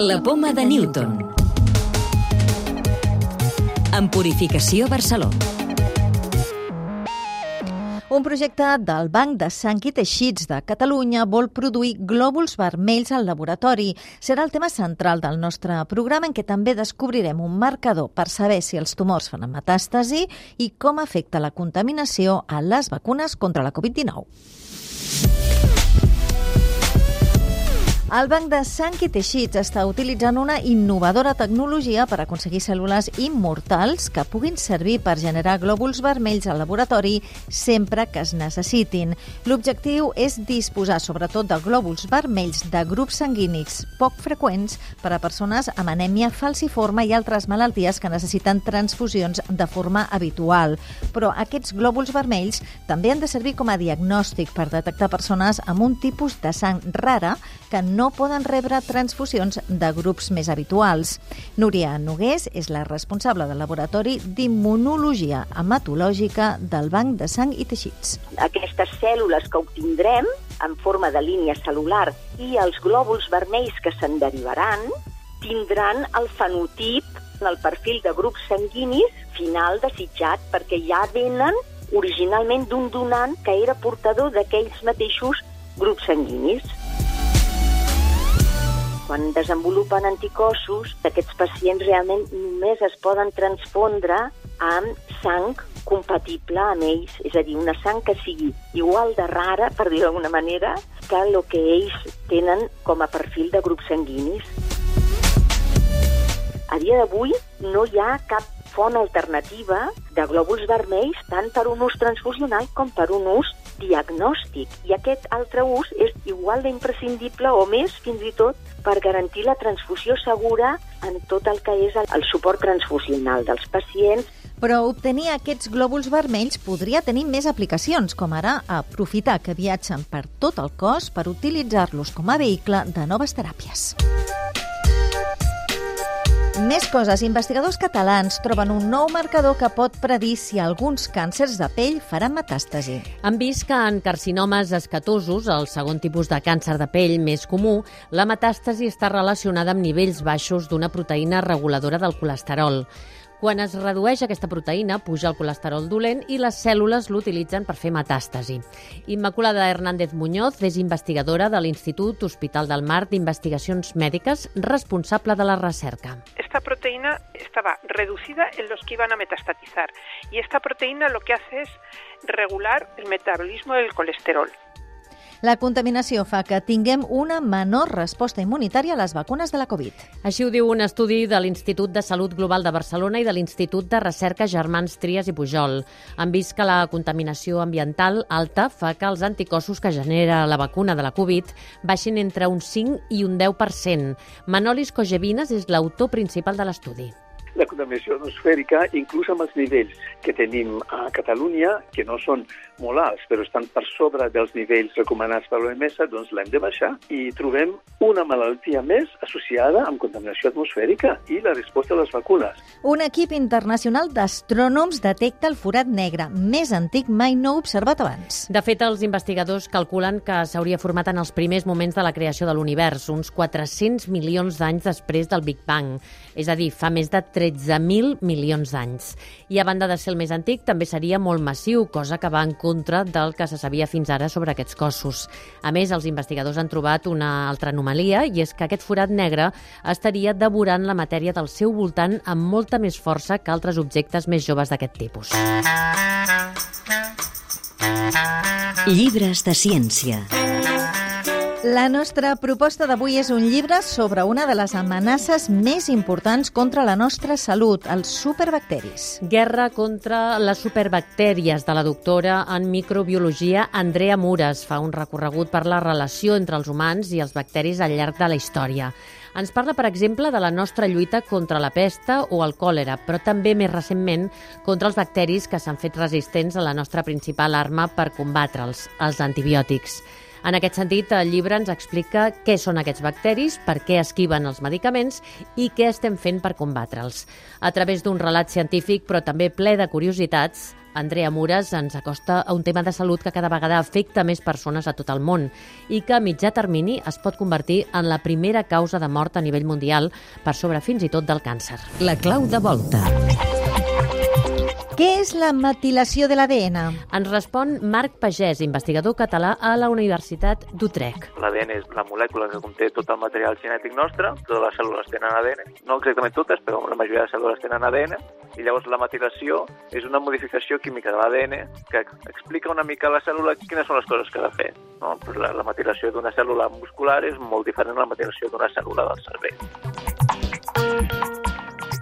La poma de Newton. En Purificació Barcelona. Un projecte del Banc de Sang i Teixits de Catalunya vol produir glòbuls vermells al laboratori. Serà el tema central del nostre programa en què també descobrirem un marcador per saber si els tumors fan metàstasi i com afecta la contaminació a les vacunes contra la Covid-19. El Banc de Sang i Teixits està utilitzant una innovadora tecnologia per aconseguir cèl·lules immortals que puguin servir per generar glòbuls vermells al laboratori sempre que es necessitin. L'objectiu és disposar sobretot de glòbuls vermells de grups sanguinis poc freqüents per a persones amb anèmia falciforme i altres malalties que necessiten transfusions de forma habitual. Però aquests glòbuls vermells també han de servir com a diagnòstic per detectar persones amb un tipus de sang rara que no poden rebre transfusions de grups més habituals. Núria Nogués és la responsable del Laboratori d'Immunologia Hematològica del Banc de Sang i Teixits. Aquestes cèl·lules que obtindrem en forma de línia celular i els glòbuls vermells que se'n derivaran tindran el fenotip, el perfil de grups sanguinis final desitjat perquè ja venen originalment d'un donant que era portador d'aquells mateixos grups sanguinis quan desenvolupen anticossos, aquests pacients realment només es poden transfondre amb sang compatible amb ells, és a dir, una sang que sigui igual de rara, per dir d'alguna manera, que el que ells tenen com a perfil de grups sanguinis. A dia d'avui no hi ha cap font alternativa de glòbuls vermells tant per un ús transfusional com per un ús diagnòstic. I aquest altre ús és igual d'imprescindible o més, fins i tot, per garantir la transfusió segura en tot el que és el, suport transfusional dels pacients però obtenir aquests glòbuls vermells podria tenir més aplicacions, com ara aprofitar que viatgen per tot el cos per utilitzar-los com a vehicle de noves teràpies. Més coses. Investigadors catalans troben un nou marcador que pot predir si alguns càncers de pell faran metàstasi. Han vist que en carcinomes escatosos, el segon tipus de càncer de pell més comú, la metàstasi està relacionada amb nivells baixos d'una proteïna reguladora del colesterol. Quan es redueix aquesta proteïna, puja el colesterol dolent i les cèl·lules l'utilitzen per fer metàstasi. Immaculada Hernández Muñoz és investigadora de l'Institut Hospital del Mar d'Investigacions Mèdiques, responsable de la recerca. Esta proteína estaba reducida en los que iban a metastatizar y esta proteína lo que hace es regular el metabolismo del colesterol. La contaminació fa que tinguem una menor resposta immunitària a les vacunes de la Covid. Així ho diu un estudi de l'Institut de Salut Global de Barcelona i de l'Institut de Recerca Germans Trias i Pujol. Han vist que la contaminació ambiental alta fa que els anticossos que genera la vacuna de la Covid baixin entre un 5 i un 10%. Manolis Cogevines és l'autor principal de l'estudi la contaminació atmosfèrica, inclús amb els nivells que tenim a Catalunya, que no són molt alts, però estan per sobre dels nivells recomanats per l'OMS, doncs l'hem de baixar i trobem una malaltia més associada amb contaminació atmosfèrica i la resposta a les vacunes. Un equip internacional d'astrònoms detecta el forat negre més antic mai no observat abans. De fet, els investigadors calculen que s'hauria format en els primers moments de la creació de l'univers, uns 400 milions d'anys després del Big Bang, és a dir, fa més de 13.000 milions d'anys. I a banda de ser el més antic, també seria molt massiu, cosa que va en contra del que se sabia fins ara sobre aquests cossos. A més, els investigadors han trobat una altra anomalia, i és que aquest forat negre estaria devorant la matèria del seu voltant amb molta més força que altres objectes més joves d'aquest tipus. Llibres de ciència. La nostra proposta d'avui és un llibre sobre una de les amenaces més importants contra la nostra salut, els superbacteris. Guerra contra les superbactèries de la doctora en microbiologia Andrea Mures fa un recorregut per la relació entre els humans i els bacteris al llarg de la història. Ens parla, per exemple, de la nostra lluita contra la pesta o el còlera, però també més recentment contra els bacteris que s'han fet resistents a la nostra principal arma per combatre'ls, els antibiòtics. En aquest sentit, el llibre ens explica què són aquests bacteris, per què esquiven els medicaments i què estem fent per combatre'ls. A través d'un relat científic, però també ple de curiositats, Andrea Mures ens acosta a un tema de salut que cada vegada afecta més persones a tot el món i que a mitjà termini es pot convertir en la primera causa de mort a nivell mundial per sobre fins i tot del càncer. La clau de volta. Què és la metilació de l'ADN? Ens respon Marc Pagès, investigador català a la Universitat d'Utrecht. L'ADN és la molècula que conté tot el material genètic nostre, totes les cèl·lules tenen ADN, no exactament totes, però la majoria de cèl·lules tenen ADN, i llavors la metilació és una modificació química de l'ADN que explica una mica a la cèl·lula quines són les coses que ha de fer. No? La, la metilació d'una cèl·lula muscular és molt diferent de la metilació d'una cèl·lula del cervell.